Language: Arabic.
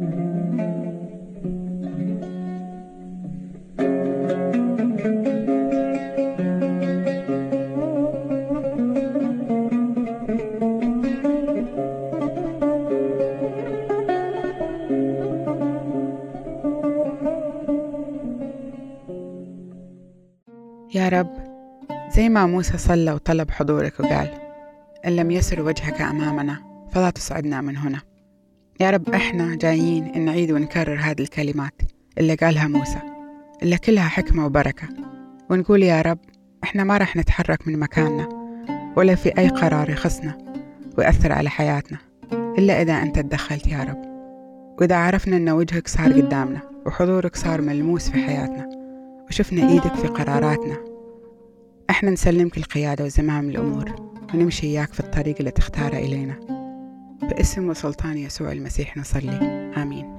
يا رب زي ما موسى صلى وطلب حضورك وقال إن لم يسر وجهك أمامنا فلا تصعدنا من هنا. يا رب إحنا جايين نعيد ونكرر هذه الكلمات اللي قالها موسى اللي كلها حكمة وبركة. ونقول يا رب إحنا ما رح نتحرك من مكاننا ولا في أي قرار يخصنا ويأثر على حياتنا إلا إذا أنت تدخلت يا رب. وإذا عرفنا أن وجهك صار قدامنا وحضورك صار ملموس في حياتنا وشفنا إيدك في قراراتنا إحنا نسلمك القيادة وزمام الأمور ونمشي إياك في الطريق اللي تختاره إلينا. باسم وسلطان يسوع المسيح نصلي. آمين.